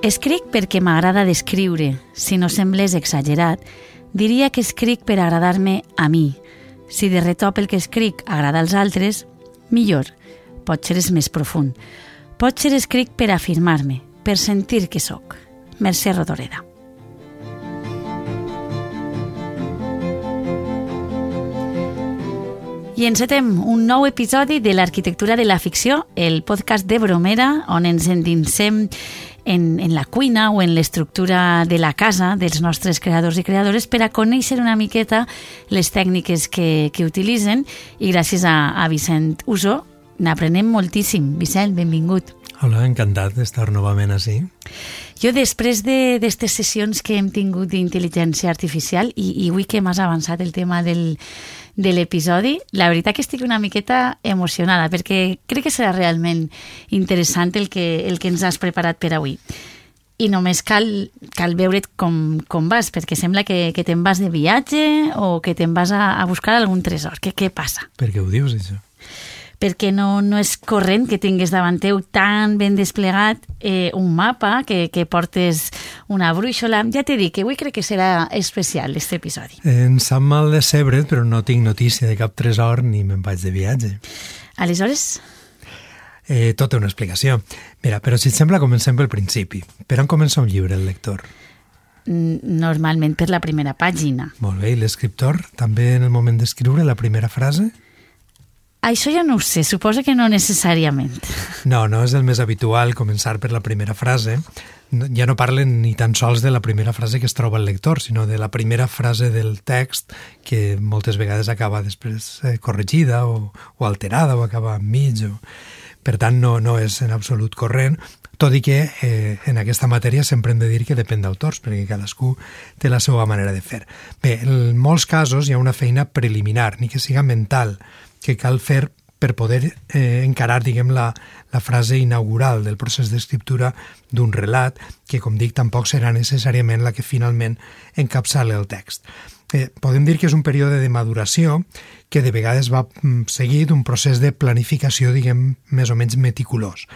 Escric perquè m'agrada descriure. Si no semblés exagerat, diria que escric per agradar-me a mi. Si de retop el que escric agrada als altres, millor. Potser és més profund. Potser escric per afirmar-me, per sentir que sóc. Mercè Rodoreda. I encetem un nou episodi de l'Arquitectura de la Ficció, el podcast de Bromera, on ens endinsem en, en la cuina o en l'estructura de la casa dels nostres creadors i creadores per a conèixer una miqueta les tècniques que, que utilitzen i gràcies a, a Vicent Uso n'aprenem moltíssim. Vicent, benvingut. Hola, encantat d'estar novament així. Jo, després d'aquestes de, sessions que hem tingut d'intel·ligència artificial i, i avui que m'has avançat el tema del, de l'episodi, la veritat que estic una miqueta emocionada perquè crec que serà realment interessant el que, el que ens has preparat per avui. I només cal, cal veure't com, com vas, perquè sembla que, que te'n vas de viatge o que te'n vas a, a buscar algun tresor. Què, què passa? Per què ho dius, això? Perquè no, no és corrent que tingues davant teu tan ben desplegat eh, un mapa, que, que portes una brúixola. Ja t'he dit que avui crec que serà especial, aquest episodi. Em sap mal de sebre't, però no tinc notícia de cap tresor ni me'n vaig de viatge. Aleshores? Eh, tot té una explicació. Mira, però si et sembla, comencem pel principi. Per on comença un llibre, el lector? Normalment per la primera pàgina. Molt bé, i l'escriptor també en el moment d'escriure la primera frase? Això ja no ho sé, suposa que no necessàriament. No, no és el més habitual començar per la primera frase. Ja no parlen ni tan sols de la primera frase que es troba el lector, sinó de la primera frase del text que moltes vegades acaba després eh, corregida o, o alterada o acaba enmig. O... Per tant, no, no és en absolut corrent, tot i que eh, en aquesta matèria sempre hem de dir que depèn d'autors, perquè cadascú té la seva manera de fer. Bé, en molts casos hi ha una feina preliminar, ni que siga mental, que cal fer per poder eh, encarar, diguem, la, la frase inaugural del procés d'escriptura d'un relat, que, com dic, tampoc serà necessàriament la que finalment encapçala el text. Eh, podem dir que és un període de maduració que de vegades va mm, seguir d'un procés de planificació, diguem, més o menys meticulós.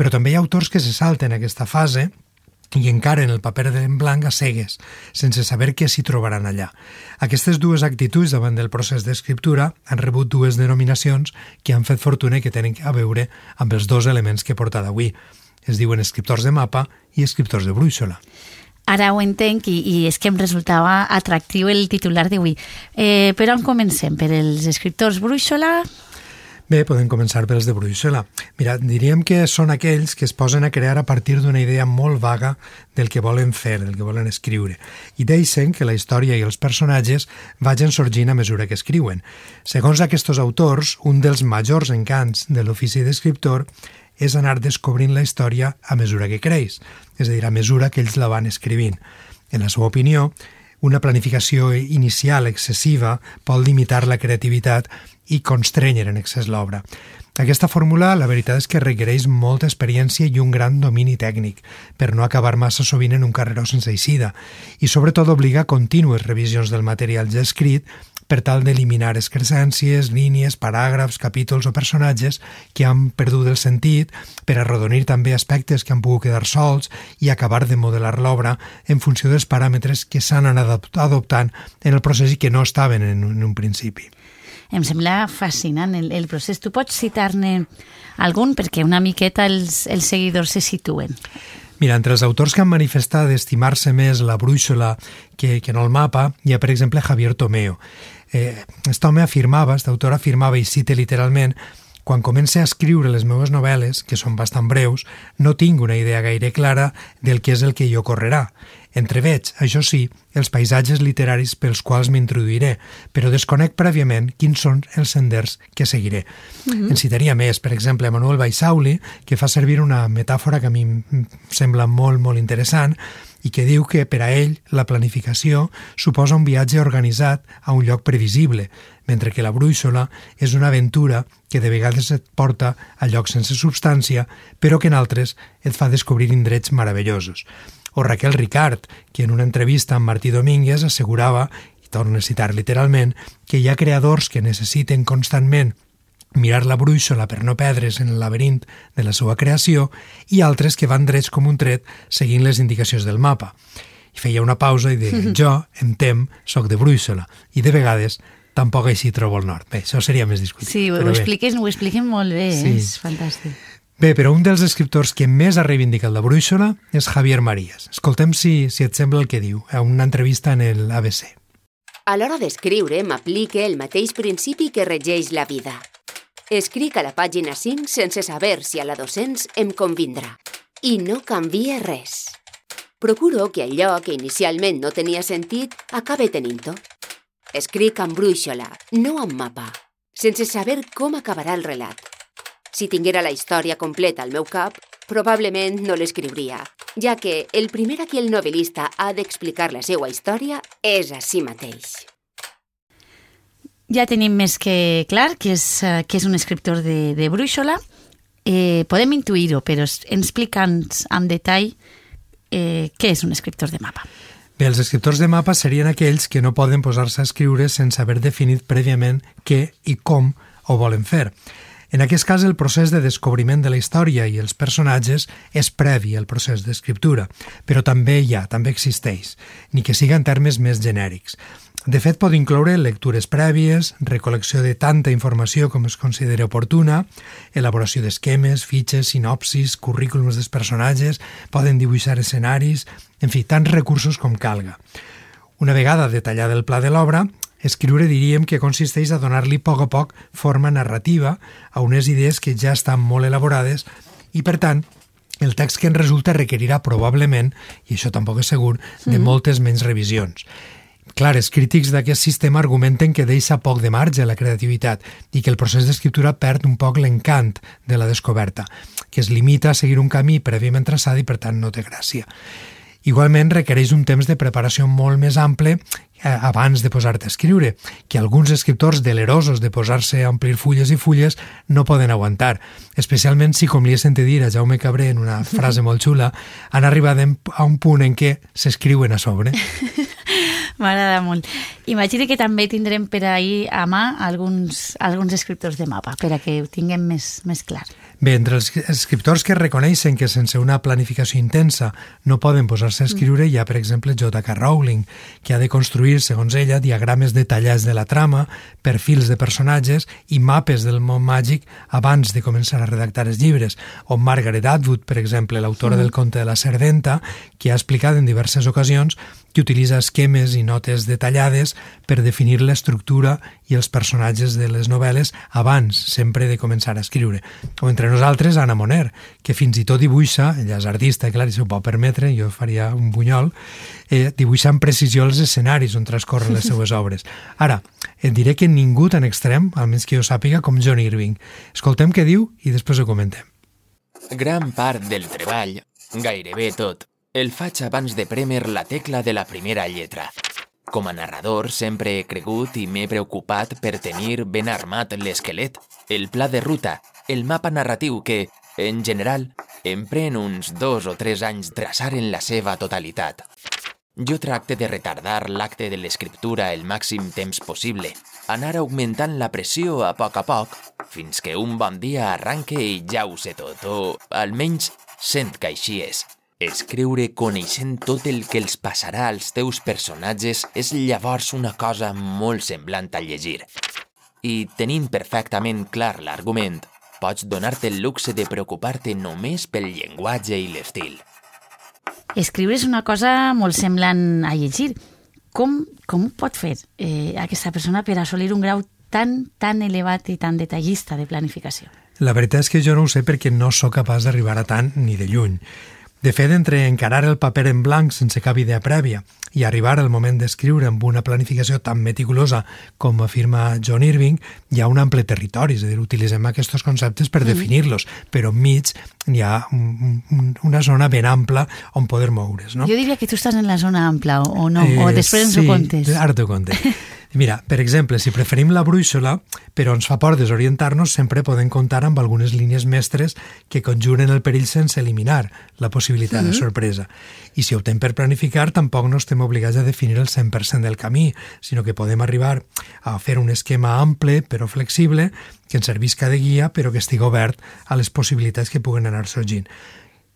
Però també hi ha autors que se salten aquesta fase i encaren el paper en blanc a cegues, sense saber què s'hi trobaran allà. Aquestes dues actituds davant del procés d'escriptura han rebut dues denominacions que han fet fortuna i que tenen a veure amb els dos elements que he portat avui. Es diuen escriptors de mapa i escriptors de brúixola. Ara ho entenc i, i és que em resultava atractiu el titular d'avui. Eh, però on comencem? Per els escriptors brúixola? Bé, podem començar pels de Bruixela. Mira, diríem que són aquells que es posen a crear a partir d'una idea molt vaga del que volen fer, del que volen escriure, i deixen que la història i els personatges vagin sorgint a mesura que escriuen. Segons aquests autors, un dels majors encants de l'ofici d'escriptor és anar descobrint la història a mesura que creix, és a dir, a mesura que ells la van escrivint. En la seva opinió, una planificació inicial excessiva pot limitar la creativitat i constrènyer en excés l'obra. Aquesta fórmula, la veritat és que requereix molta experiència i un gran domini tècnic, per no acabar massa sovint en un carreró sense eixida, i sobretot obliga contínues revisions del material ja escrit per tal d'eliminar excrescències, línies, paràgrafs, capítols o personatges que han perdut el sentit, per arrodonir també aspectes que han pogut quedar sols i acabar de modelar l'obra en funció dels paràmetres que s'han anat adoptant en el procés i que no estaven en un, en un principi. Em sembla fascinant el, el procés. Tu pots citar-ne algun perquè una miqueta els, els seguidors se situen. Mira, entre els autors que han manifestat d'estimar-se més la brúixola que, que no el mapa, hi ha, per exemple, Javier Tomeo. Eh, aquest home afirmava, aquest autor afirmava, i cite literalment, quan comence a escriure les meves novel·les, que són bastant breus, no tinc una idea gaire clara del que és el que hi ocorrerà. Entreveig, això sí, els paisatges literaris pels quals m'introduiré, però desconec prèviament quins són els senders que seguiré. Uh mhm. -huh. En citaria més, per exemple, Manuel Baisauli, que fa servir una metàfora que a mi em sembla molt, molt interessant, i que diu que per a ell la planificació suposa un viatge organitzat a un lloc previsible, mentre que la brúixola és una aventura que de vegades et porta a llocs sense substància, però que en altres et fa descobrir indrets meravellosos. O Raquel Ricard, que en una entrevista amb Martí Domínguez assegurava, i torno a citar literalment, que hi ha creadors que necessiten constantment mirar la brúixola per no perdre's en el laberint de la seva creació i altres que van drets com un tret seguint les indicacions del mapa. I feia una pausa i deia, jo, em tem, sóc de brúixola i de vegades tampoc així trobo el nord. Bé, això seria més discutit. Sí, ho, ho expliques, ho expliquen molt bé, sí. és fantàstic. Bé, però un dels escriptors que més ha reivindicat la brúixola és Javier Marías. Escoltem si, si et sembla el que diu a una entrevista en el ABC. A l'hora d'escriure m'aplique el mateix principi que regeix la vida. Escric a la pàgina 5 sense saber si a la 200 em convindrà. I no canvia res. Procuro que allò que inicialment no tenia sentit acabe tenint-ho. Escric amb brúixola, no amb mapa, sense saber com acabarà el relat. Si tinguera la història completa al meu cap, probablement no l'escriuria, ja que el primer a qui el novel·lista ha d'explicar la seva història és a si mateix ja tenim més que clar que és, eh, que és un escriptor de, de brúixola. Eh, podem intuir-ho, però explica'ns amb detall eh, què és un escriptor de mapa. Bé, els escriptors de mapa serien aquells que no poden posar-se a escriure sense haver definit prèviament què i com ho volen fer. En aquest cas, el procés de descobriment de la història i els personatges és previ al procés d'escriptura, però també hi ha, també existeix, ni que siga en termes més genèrics. De fet, pot incloure lectures prèvies, recol·lecció de tanta informació com es consideri oportuna, elaboració d'esquemes, fitxes, sinopsis, currículums dels personatges, poden dibuixar escenaris, en fi, tants recursos com calga. Una vegada detallada el pla de l'obra, escriure diríem que consisteix a donar-li a poc a poc forma narrativa a unes idees que ja estan molt elaborades i, per tant, el text que en resulta requerirà probablement, i això tampoc és segur, de moltes menys revisions. Clar, els crítics d'aquest sistema argumenten que deixa poc de marge a la creativitat i que el procés d'escriptura perd un poc l'encant de la descoberta, que es limita a seguir un camí prèviament traçat i per tant no té gràcia. Igualment requereix un temps de preparació molt més ample eh, abans de posar-te a escriure, que alguns escriptors delerosos de posar-se a omplir fulles i fulles no poden aguantar, especialment si, com li he sentit dir a Jaume Cabré en una frase molt xula, han arribat a un punt en què s'escriuen a sobre. M'agrada molt. Imagina que també tindrem per ahir a mà alguns, alguns escriptors de mapa, per a que ho tinguem més, més clar. Bé, entre els escriptors que reconeixen que sense una planificació intensa no poden posar-se a escriure, hi ha, per exemple, J.K. Rowling, que ha de construir, segons ella, diagrames detallats de la trama, perfils de personatges i mapes del món màgic abans de començar a redactar els llibres. O Margaret Atwood, per exemple, l'autora mm. del conte de la Serventa, que ha explicat en diverses ocasions que utilitza esquemes i notes detallades per definir l'estructura i els personatges de les novel·les abans, sempre, de començar a escriure. O entre nosaltres, Anna Moner, que fins i tot dibuixa, ella és artista, clar, i s'ho pot permetre, jo faria un bunyol, eh, dibuixa amb precisió els escenaris on transcorren les seues obres. Ara, et diré que ningú tan extrem, almenys que jo sàpiga, com John Irving. Escoltem què diu i després ho comentem. Gran part del treball, gairebé tot, el faig abans de prémer la tecla de la primera lletra. Com a narrador sempre he cregut i m'he preocupat per tenir ben armat l'esquelet, el pla de ruta, el mapa narratiu que, en general, em pren uns dos o tres anys traçar en la seva totalitat. Jo tracte de retardar l'acte de l'escriptura el màxim temps possible, anar augmentant la pressió a poc a poc, fins que un bon dia arranque i ja ho sé tot, o almenys sent que així és. Escriure coneixent tot el que els passarà als teus personatges és llavors una cosa molt semblant a llegir. I tenint perfectament clar l'argument, pots donar-te el luxe de preocupar-te només pel llenguatge i l'estil. Escriure és una cosa molt semblant a llegir. Com, com pot fer eh, aquesta persona per assolir un grau tan, tan elevat i tan detallista de planificació? La veritat és que jo no ho sé perquè no sóc capaç d'arribar a tant ni de lluny. De fet, entre encarar el paper en blanc sense cap idea prèvia i arribar al moment d'escriure amb una planificació tan meticulosa com afirma John Irving, hi ha un ample territori, és a dir, utilitzem aquests conceptes per mm. definir-los, però enmig hi ha un, un, una zona ben ampla on poder moure's. No? Jo diria que tu estàs en la zona ampla, o no? Eh, o després ens sí, ho contes. ara t'ho contes. Mira, per exemple, si preferim la brúixola, però ens fa por desorientar-nos, sempre podem comptar amb algunes línies mestres que conjuren el perill sense eliminar la possibilitat -hmm. de sorpresa. I si optem per planificar, tampoc no estem obligats a definir el 100% del camí, sinó que podem arribar a fer un esquema ample però flexible que ens servisca de guia però que estigui obert a les possibilitats que puguen anar sorgint.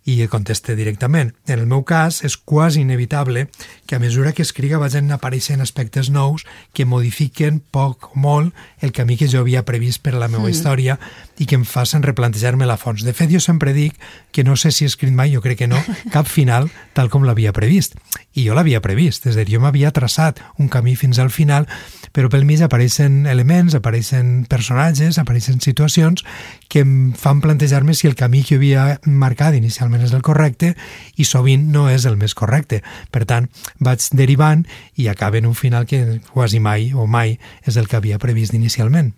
I conteste directament. En el meu cas, és quasi inevitable que a mesura que escriga vagin apareixent aspectes nous que modifiquen poc o molt el camí que jo havia previst per a la meva mm. història i que em facin replantejar-me la fons. De fet, jo sempre dic que no sé si he escrit mai, jo crec que no, cap final tal com l'havia previst. I jo l'havia previst, és a dir, jo m'havia traçat un camí fins al final però pel mig apareixen elements, apareixen personatges, apareixen situacions que em fan plantejar-me si el camí que havia marcat inicialment és el correcte i sovint no és el més correcte. Per tant, vaig derivant i acaba en un final que quasi mai o mai és el que havia previst inicialment.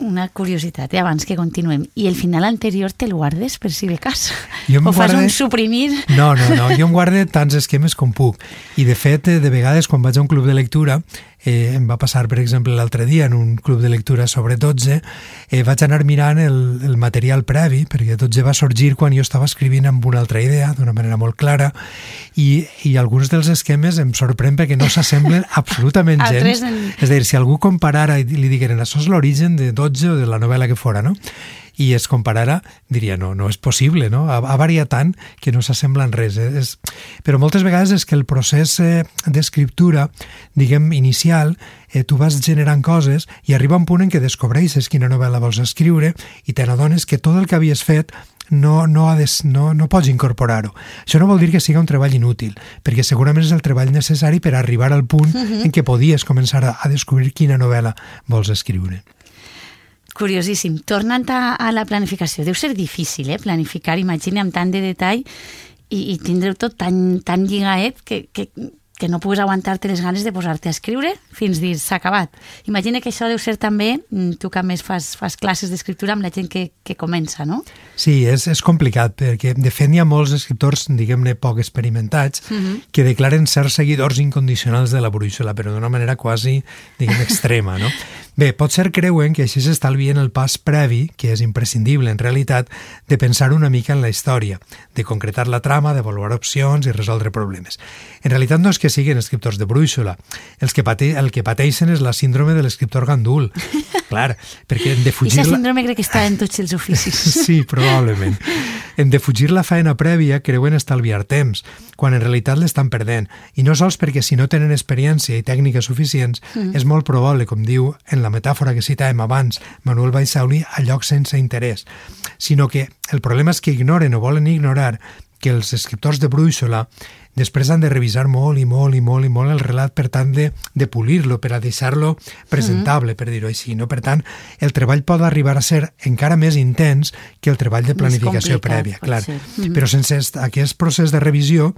Una curiositat, eh, abans que continuem. I el final anterior te'l guardes per si de cas? Jo o fas guarde... un suprimir? No, no, no, jo em guardo tants esquemes com puc. I de fet, de vegades quan vaig a un club de lectura eh, em va passar, per exemple, l'altre dia en un club de lectura sobre 12, eh, vaig anar mirant el, el material previ, perquè 12 va sorgir quan jo estava escrivint amb una altra idea, d'una manera molt clara, i, i alguns dels esquemes em sorprèn perquè no s'assemblen absolutament gens. En... És a dir, si algú comparara i li digueren això és l'origen de 12 o de la novel·la que fora, no? I es comparara, diria, no, no és possible, no? Ha, ha variat tant que no s'assembla en res. Eh? És... Però moltes vegades és que el procés eh, d'escriptura, diguem, inicial, eh, tu vas generant coses i arriba un punt en què descobreixes quina novel·la vols escriure i te n'adones que tot el que havies fet no, no, ha de, no, no pots incorporar-ho. Això no vol dir que siga un treball inútil, perquè segurament és el treball necessari per arribar al punt uh -huh. en què podies començar a, a descobrir quina novel·la vols escriure. Curiosíssim. Tornant a, a la planificació, deu ser difícil, eh? Planificar, imagina, amb tant de detall i, i tindreu tot tan, tan lligaet que, que, que no puguis aguantar-te les ganes de posar-te a escriure fins dir s'ha acabat. Imagina que això deu ser també, mm, tu que més fas, fas classes d'escriptura amb la gent que, que comença, no? Sí, és, és complicat, perquè de fet hi ha molts escriptors, diguem-ne, poc experimentats, uh mhm. -huh. que declaren ser seguidors incondicionals de la brúixola, però d'una manera quasi, diguem, extrema, no? Bé, potser creuen que així s'estalvien el pas previ, que és imprescindible en realitat, de pensar una mica en la història, de concretar la trama, d'avaluar opcions i resoldre problemes. En realitat no és que siguin escriptors de brúixola. Els que pate el que pateixen és la síndrome de l'escriptor gandul. Clar, perquè hem de fugir... Aquesta síndrome crec que està en tots els oficis. sí, probablement. En defugir la feina prèvia creuen estalviar temps, quan en realitat l'estan perdent. I no sols perquè si no tenen experiència i tècniques suficients, mm. és molt probable, com diu en la metàfora que citàvem abans, Manuel Baixauli, a llocs sense interès, sinó que el problema és que ignoren o volen ignorar que els escriptors de brúixola després han de revisar molt i molt i molt i molt el relat per tant de, de polir-lo, per a deixar-lo presentable, mm -hmm. per dir-ho així. No? Per tant, el treball pot arribar a ser encara més intens que el treball de planificació prèvia, clar. Mm -hmm. Però sense aquest procés de revisió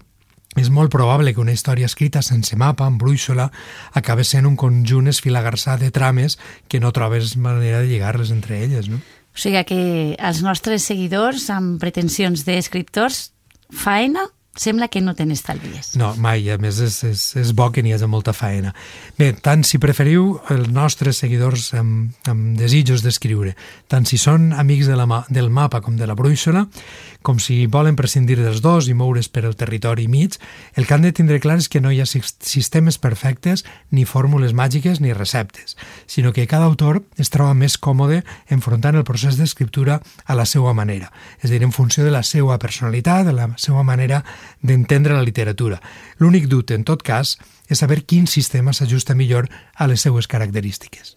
és molt probable que una història escrita sense mapa, en brúixola, acabi sent un conjunt esfilagarsat de trames que no trobes manera de lligar-les entre elles, no? O sigui que els nostres seguidors amb pretensions d'escriptors faena sembla que no te n'estalvies. No, mai. A més, és, és, és bo que n'hi hagi molta feina. Bé, tant si preferiu els nostres seguidors amb, amb desitjos d'escriure, tant si són amics de la, del mapa com de la brúixola, com si volen prescindir dels dos i moure's per el territori mig, el que han de tindre clar és que no hi ha sistemes perfectes, ni fórmules màgiques, ni receptes, sinó que cada autor es troba més còmode enfrontant el procés d'escriptura a la seva manera, és a dir, en funció de la seva personalitat, de la seva manera d'entendre la literatura. L'únic dubte, en tot cas, és saber quin sistema s'ajusta millor a les seues característiques.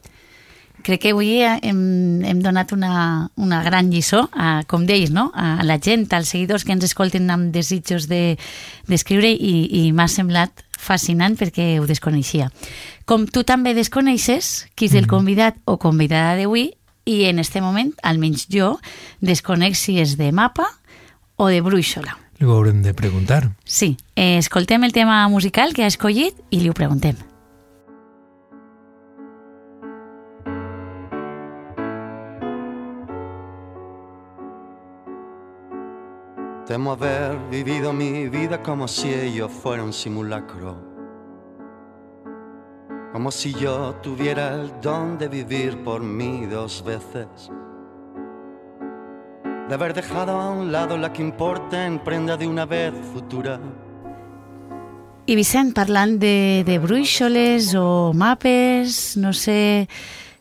Crec que avui hem, hem donat una, una gran lliçó, a, com deies, no? a la gent, als seguidors que ens escolten amb desitjos d'escriure de, i, i m'ha semblat fascinant perquè ho desconeixia. Com tu també desconeixes qui és el mm-hmm. convidat o convidada d'avui i en este moment, almenys jo, desconec si és de mapa o de brúixola. Li ho haurem de preguntar. Sí. Eh, escoltem el tema musical que ha escollit i li ho preguntem. Temo haber vivido mi vida como si ello fuera un simulacro. como si yo tuviera el don de vivir por mí dos veces. De haber dejado a un lado la que importa en prenda de una vez futura. I Vicent, parlant de, de bruixoles o mapes, no sé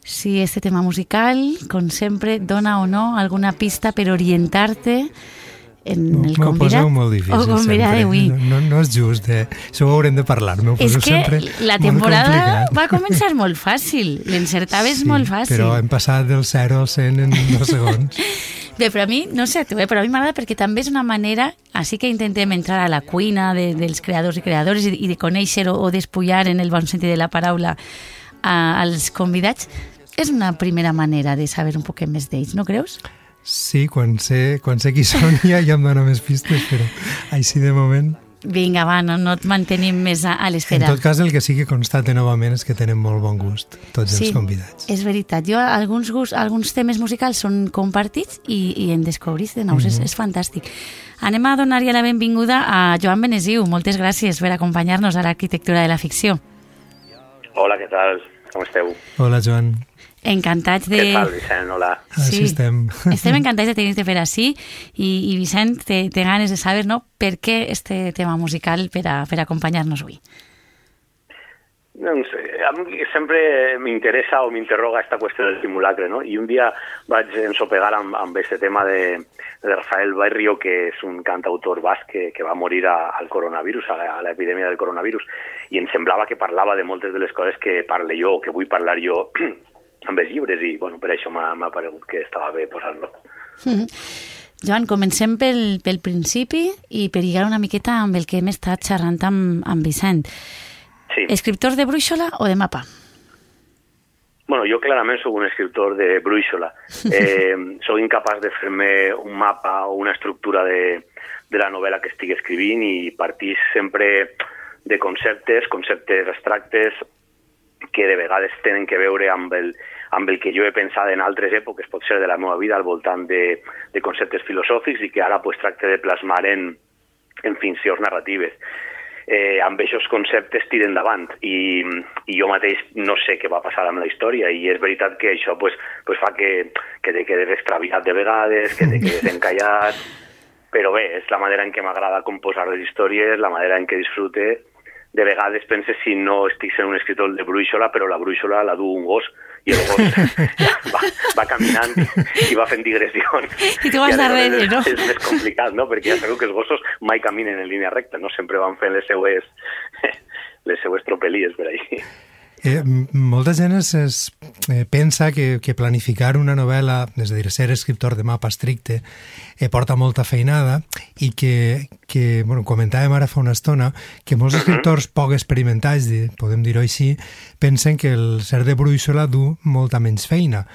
si este tema musical, com sempre, dona o no alguna pista per orientar-te en el M'ho convidat poseu molt difícil, o convidat sempre. d'avui. No, no és just, eh? Això ho haurem de parlar. M'ho És que sempre la temporada va començar molt fàcil, l'encertaves Sí, molt fàcil. Però hem passat del 0 al 100 en dos segons. Bé, però a mi, no sé tu, eh, però a mi m'agrada perquè també és una manera, així que intentem entrar a la cuina de, dels creadors i creadores i, i de conèixer o, o despullar en el bon sentit de la paraula a, als convidats, és una primera manera de saber un poquet més d'ells, no creus? Sí, quan sé, quan sé qui són ja, ja em dona més pistes, però així de moment... Vinga, va, no, no et mantenim més a, a En l'espera. tot cas, el que sí que constate novament és que tenen molt bon gust, tots els convidats. és veritat. Jo, alguns, gust, alguns temes musicals són compartits i, i en descobrís de nous. Mhm. és, és fantàstic. Anem a donar ja la benvinguda a Joan Benesiu. Moltes gràcies per acompanyar-nos a l'arquitectura de la ficció. Hola, què tal? Com esteu? Hola, Joan. Encantats de... Què tal, Vicent? Hola. Així estem. Estem encantats de tenir-te per així i, i Vicent, té, té ganes de saber no, per què este tema musical per, a, per acompanyar-nos avui. Doncs, a mi sempre m'interessa o m'interroga esta qüestió del simulacre, no? I un dia vaig ensopegar amb, amb este tema de, de Rafael Barrio, que és un cantautor basc que, que va morir a, al coronavirus, a, la- a l'epidèmia del coronavirus, i em semblava que parlava de moltes de les coses que parle jo, que vull parlar jo amb els llibres, i bueno, per això m'ha paregut que estava bé posar-lo. Joan, comencem pel, pel principi i per lligar una miqueta amb el que hem estat xerrant amb, amb Vicent. Sí. Escriptor de brúixola o de mapa? Bueno, jo clarament sóc un escriptor de brúixola. Eh, sóc incapaç de fer-me un mapa o una estructura de, de la novel·la que estic escrivint i partís sempre de conceptes, conceptes abstractes que de vegades tenen que veure amb el, amb el que jo he pensat en altres èpoques, pot ser de la meva vida, al voltant de, de conceptes filosòfics i que ara pues, tracte de plasmar en, en ficcions narratives eh, amb aquests conceptes tira endavant i, i jo mateix no sé què va passar amb la història i és veritat que això pues, pues fa que, que te quedes extraviat de vegades, que te quedes encallat, però bé, és la manera en què m'agrada composar les històries, la manera en què disfrute. De vegades penses si no estic sent un escritor de brúixola, però la brúixola la du un gos i el gos va, va caminant i, va fent digressions. I tu vas darrere, no? És més complicat, no? Perquè ja sabeu que els gossos mai caminen en línia recta, no? Sempre van fent les seues, les seues tropelies per ahí. Eh, molta gent es, es eh, pensa que, que planificar una novel·la, és a dir, ser escriptor de mapa estricte, eh, porta molta feinada i que, que bueno, comentàvem ara fa una estona, que molts escriptors poc experimentats, podem dir-ho així, pensen que el ser de brúixola du molta menys feina.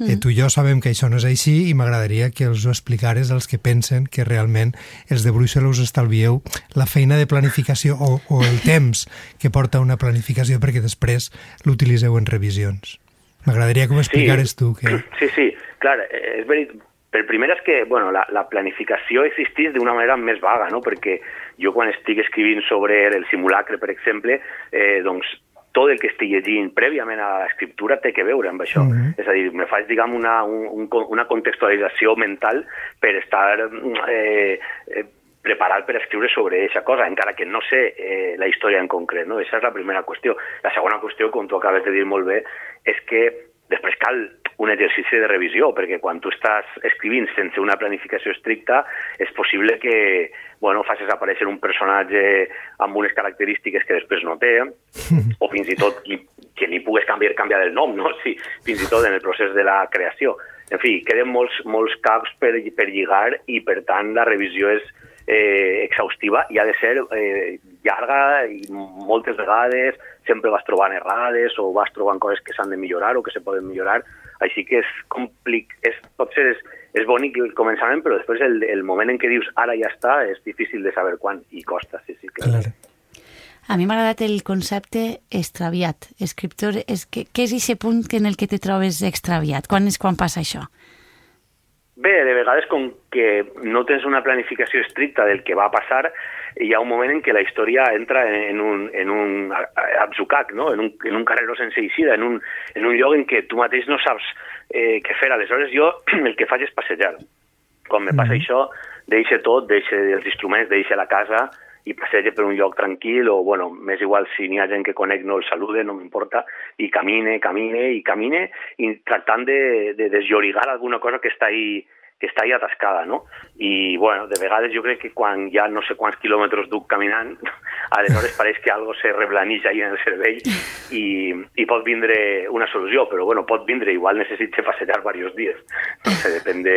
Eh, tu i jo sabem que això no és així i m'agradaria que els ho explicares als que pensen que realment els de Bruixelas us estalvieu la feina de planificació o, o el temps que porta una planificació perquè després l'utilitzeu en revisions. M'agradaria que m'ho explicares tu. Que... Sí, sí, clar, eh, és verit... Per primer és que bueno, la, la planificació existís d'una manera més vaga, no? perquè jo quan estic escrivint sobre el simulacre, per exemple, eh, doncs tot el que estic llegint prèviament a l'escriptura té que veure amb això. Mhm. És a dir, me faig, diguem, una, un, un, una contextualització mental per estar eh, eh, preparat per escriure sobre aquesta cosa, encara que no sé eh, la història en concret. No? Aquesta és la primera qüestió. La segona qüestió, com tu acabes de dir molt bé, és que després cal un exercici de revisió, perquè quan tu estàs escrivint sense una planificació estricta, és possible que bueno, facis aparèixer un personatge amb unes característiques que després no té, o fins i tot li, que li pugues canviar, canviar el nom, no? sí, fins i tot en el procés de la creació. En fi, queden molts, molts caps per, per lligar i, per tant, la revisió és eh, exhaustiva i ha de ser eh, llarga i moltes vegades sempre vas trobant errades o vas trobant coses que s'han de millorar o que se poden millorar, així que és complic... És, potser és, és bonic el començament, però després el, el moment en què dius ara ja està és difícil de saber quan i costa, sí, sí. Clar. Clar. A mi m'ha agradat el concepte extraviat. Escriptor, és que, què és aquest punt en el que te trobes extraviat? Quan és quan passa això? Bé, de vegades com que no tens una planificació estricta del que va passar, hi ha un moment en què la història entra en un, en un atzucac, no? en, un, en un carreró sense eixida, en un, en un lloc en què tu mateix no saps eh, què fer. Aleshores jo el que faig és passejar. Quan me passa mm -hmm. això, deixe tot, deixe els instruments, deixe la casa, i passeja per un lloc tranquil o, bueno, m'és igual si n'hi ha gent que conec no el salude, no m'importa, i camine, camine i camine i tractant de, de desllorigar alguna cosa que està ahí que està ahí atascada, no? I, bueno, de vegades jo crec que quan ja no sé quants quilòmetres duc caminant, aleshores pareix que algo se reblanix ahí en el cervell i, i pot vindre una solució, però, bueno, pot vindre, igual necessite passejar diversos dies, no sé, depèn de,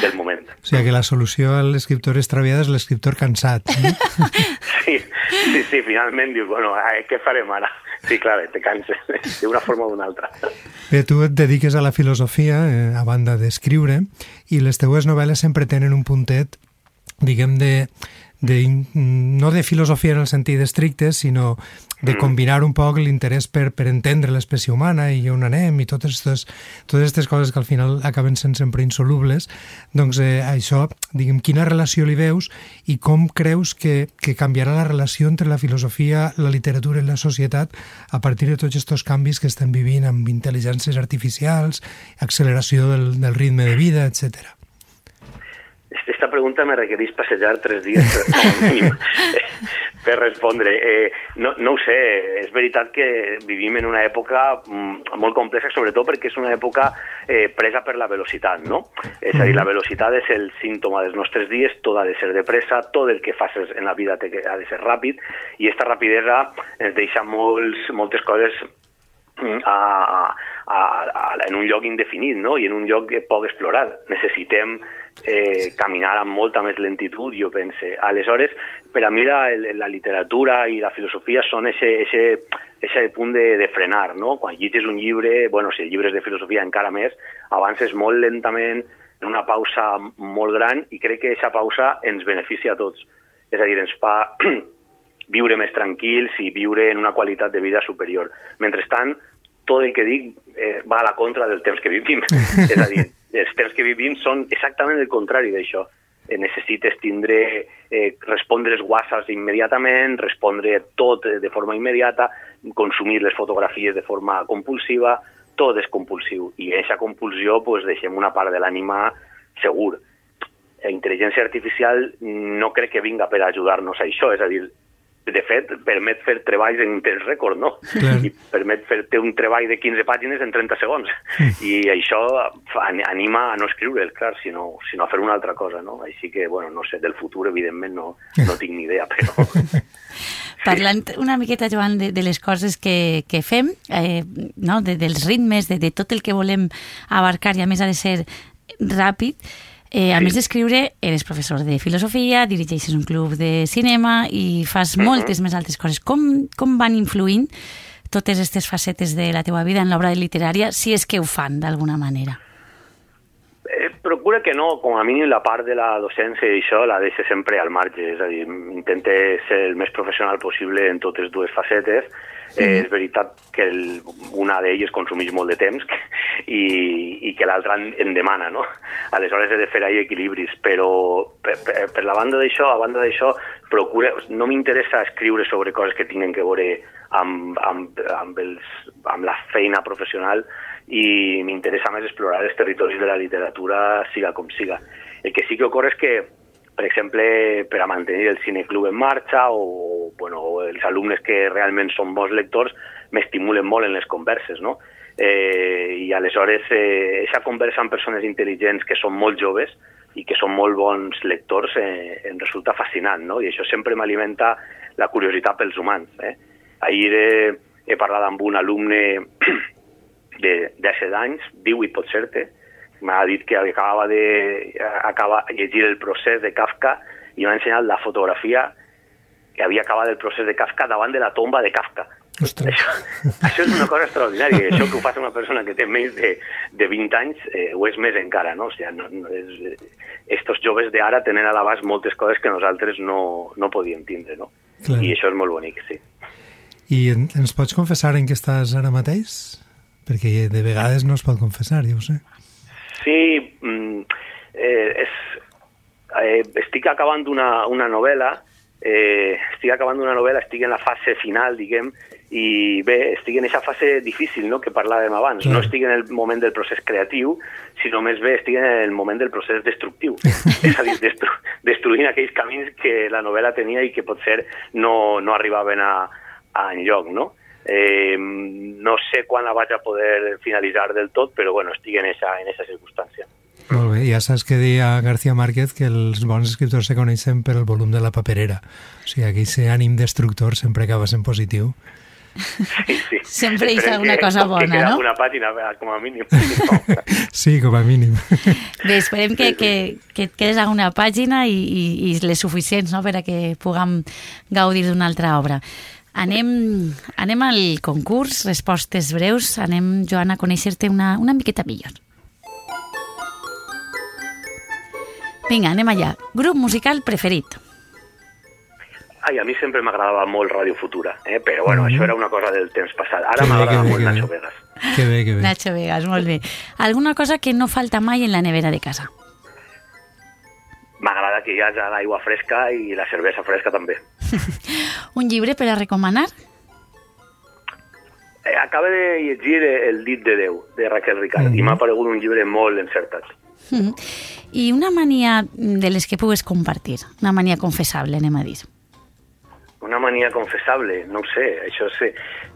del moment. O sigui que la solució a l'escriptor extraviat és l'escriptor cansat, no? sí, sí, sí, finalment dius, bueno, ai, què farem ara? Sí, clar, te canses, d'una forma o d'una altra. Bé, tu et dediques a la filosofia, eh, a banda d'escriure, i les teues novel·les sempre tenen un puntet, diguem, de, de, no de filosofia en el sentit estricte, sinó de mm. combinar un poc l'interès per, per entendre l'espècie humana i on anem i totes aquestes, totes aquestes coses que al final acaben sent sempre insolubles, doncs eh, això, diguem, quina relació li veus i com creus que, que canviarà la relació entre la filosofia, la literatura i la societat a partir de tots aquests canvis que estem vivint amb intel·ligències artificials, acceleració del, del ritme de vida, etcètera. Esta pregunta me requerís passejar tres dies per, per respondre. Eh, no, no ho sé, és veritat que vivim en una època mm, molt complexa, sobretot perquè és una època eh, presa per la velocitat, no? És a dir, la velocitat és el símptoma dels nostres dies, tot ha de ser de pressa, tot el que facis en la vida ha de ser ràpid, i aquesta rapidesa ens deixa molts, moltes coses mm, a, a, a, en un lloc indefinit no? i en un lloc que poc explorar. Necessitem eh, caminar amb molta més lentitud, jo pense. Aleshores, per a mi la, la literatura i la filosofia són ese, ese, ese punt de, de frenar, no? Quan llegis un llibre, bueno, si el llibre és de filosofia encara més, avances molt lentament, en una pausa molt gran, i crec que aquesta pausa ens beneficia a tots. És a dir, ens fa viure més tranquils i viure en una qualitat de vida superior. Mentrestant, tot el que dic eh, va a la contra del temps que vivim. és a dir, els temps que vivim són exactament el contrari d'això. Eh, necessites tindre, eh, respondre els whatsapps immediatament, respondre tot de forma immediata, consumir les fotografies de forma compulsiva, tot és compulsiu. I en aquesta compulsió pues, deixem una part de l'ànima segur. La intel·ligència artificial no crec que vinga per ajudar-nos a això, és a dir, de fet, permet fer treballs en temps rècord, no? Clar. I permet fer-te un treball de 15 pàgines en 30 segons. Mm. I això anima a no escriure, clar, sinó, sinó a fer una altra cosa, no? Així que, bueno, no sé, del futur, evidentment, no, no tinc ni idea, però... Parlant una miqueta, Joan, de, de les coses que, que fem, eh, no? de, dels ritmes, de, de tot el que volem abarcar, i a més ha de ser ràpid, Eh, a sí. més d'escriure, eres professor de filosofia, dirigeixes un club de cinema i fas uh -huh. moltes més altres coses. Com, com van influint totes aquestes facetes de la teua vida en l'obra literària, si és que ho fan d'alguna manera? Eh, procura que no, com a mínim la part de la docència i això la deixe sempre al marge, és a dir, intente ser el més professional possible en totes dues facetes, Eh, és veritat que el, una d'elles consumeix molt de temps i, i que l'altra en demana, no? Aleshores he de fer ahí equilibris, però per, per, per la banda d'això, a banda d'això, procura, no m'interessa escriure sobre coses que tinguin que veure amb, amb, amb, els, amb la feina professional i m'interessa més explorar els territoris de la literatura, siga com siga. El que sí que ocorre és que per exemple, per a mantenir el cineclub en marxa o, bueno, els alumnes que realment són bons lectors m'estimulen molt en les converses, no? Eh, I aleshores, eh, aquesta conversa amb persones intel·ligents que són molt joves i que són molt bons lectors eh, em resulta fascinant, no? I això sempre m'alimenta la curiositat pels humans. Eh? Ahir he, he parlat amb un alumne de, de 7 anys, 18 pot ser-te, m'ha dit que acabava de acaba, llegir el procés de Kafka i m'ha ensenyat la fotografia que havia acabat el procés de Kafka davant de la tomba de Kafka. Això, això és una cosa extraordinària. Això que ho fa una persona que té més de, de 20 anys eh, ho és més encara, no? O sigui, no, no és, estos joves d'ara tenen a l'abast moltes coses que nosaltres no, no podíem tindre, no? Clar. I això és molt bonic, sí. I ens pots confessar en què estàs ara mateix? Perquè de vegades no es pot confessar, ja ho sé. Sí, mm, eh, és, eh, estic acabant una, una novel·la, eh, estic acabant una novel·la, estic en la fase final, diguem, i bé, estic en aquesta fase difícil no? que parlàvem abans. No estic en el moment del procés creatiu, sinó més bé estic en el moment del procés destructiu. és a dir, destru destruint aquells camins que la novel·la tenia i que potser no, no arribaven a, a enlloc, no? Eh, no sé quan la vaig a poder finalitzar del tot, però bueno, estic en esa, en esa circumstància. Molt bé, ja saps que deia García Márquez que els bons escriptors se coneixen per el volum de la paperera. O sigui, aquell ànim destructor sempre acaba sent positiu. Sí, sí. Sempre hi ha alguna que- cosa que bona, queda no? Una pàgina, com a mínim. Sí, com a mínim. Bé, esperem que, que, que et quedes a una pàgina i, i, i les suficients no? per a que puguem gaudir d'una altra obra. Anem, anem al concurs, respostes breus. Anem, Joan, a conèixer-te una, una miqueta millor. Vinga, anem allà. Grup musical preferit. Ai, a mi sempre m'agradava molt Ràdio Futura, eh? però bueno, Mhm. això era una cosa del temps passat. Ara m'agrada molt. Nacho Vegas. Que bé, que bé. Nacho Vegas, molt bé. Alguna cosa que no falta mai en la nevera de casa. M'agrada que hi hagi l'aigua fresca i la cervesa fresca també. Un llibre per a recomanar? Eh, acaba de llegir El dit de Déu, de Raquel Ricard, i Mhm. m'ha paregut un llibre molt encertat. Mm. I una mania de les que pugues compartir, una mania confessable, anem a dir. Una mania confessable, no ho sé, això sé,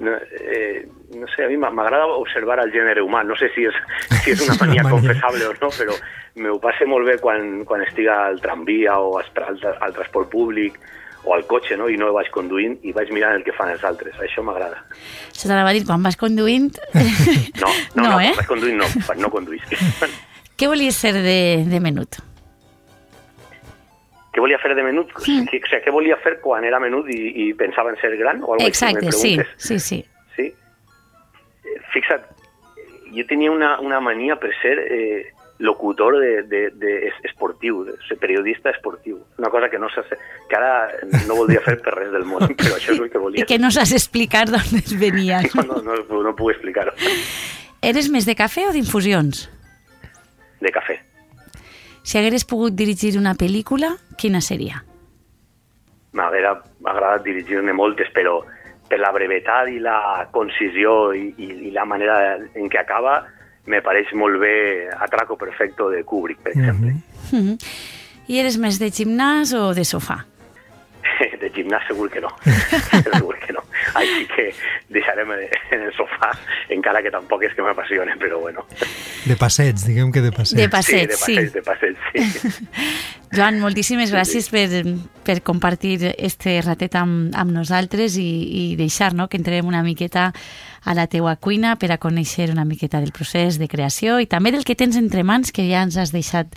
no, eh, no sé, a mi m'agrada observar el gènere humà, no sé si és, si és una mania mania. confessable o no, però m'ho passe molt bé quan, quan estic al tramvia o al, al, transport públic o al cotxe, no? i no vaig conduint i vaig mirant el que fan els altres, això m'agrada. Se t'anava a dir, quan vas conduint... No, no, no, No, eh? vaig conduint no, quan no conduïsc. Què volies ser de, de menut? Què volia fer de menut? Mm. Que, o sigui, què volia fer quan era menut i, i pensava en ser gran? O algo així, Exacte, me sí, sí, sí. Sí. Eh, Fixa't, jo tenia una, una mania per ser eh, locutor de, de, de es- esportiu, de ser periodista esportiu. Una cosa que no que ara no voldria fer per res del món, però això és el que I volia. que no saps explicar d'on es venia. No, no, no, no puc explicar-ho. Eres més de cafè o d'infusions? De cafè. Si hagueres pogut dirigir una pel·lícula, quina seria? M'haguera agradat dirigir-ne moltes, però per la brevetat i la concisió i, i, i la manera en què acaba, me pareix molt bé Atraco Perfecto de Kubrick, per exemple. Mhm. Mm. I eres més de gimnàs o de sofà? De gimnàs segur que no. segur que no. Així que deixarem en el sofà, encara que tampoc és que m'apassione, però bueno. De passeig, diguem que de passeig. De passeig, sí. sí. De passeig, de passeig, sí. Joan, moltíssimes gràcies per, per compartir este ratet amb, amb nosaltres i, i deixar no, que entrem una miqueta a la teua cuina per a conèixer una miqueta del procés de creació i també del que tens entre mans que ja ens has deixat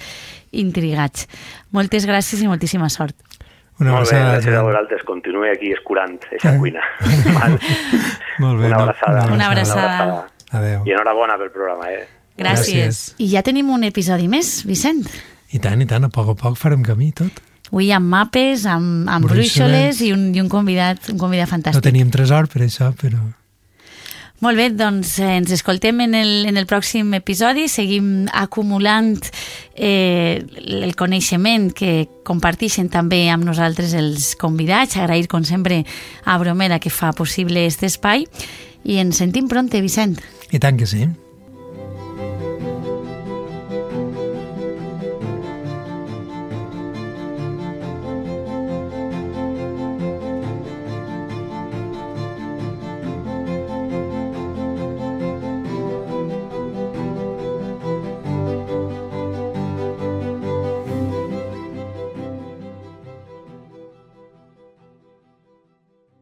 intrigats. Moltes gràcies i moltíssima sort. Una Molt bé, abraçada. gràcies a vosaltres. Continuï aquí escurant aquesta cuina. Val? Molt bé. Una no? abraçada. Una abraçada. Adéu. I enhorabona pel programa, eh? Gràcies. Gràcies. I ja tenim un episodi més, Vicent. I tant, i tant, a poc a poc farem camí tot. Avui amb mapes, amb, amb Brúixoles. brúixoles i un, i un convidat, un convidat No fantàstic. teníem tresor per això, però... Molt bé, doncs eh, ens escoltem en el, en el pròxim episodi, seguim acumulant eh, el coneixement que comparteixen també amb nosaltres els convidats, agrair com sempre a Bromera que fa possible aquest espai i ens sentim pronte, Vicent. I tant que sí.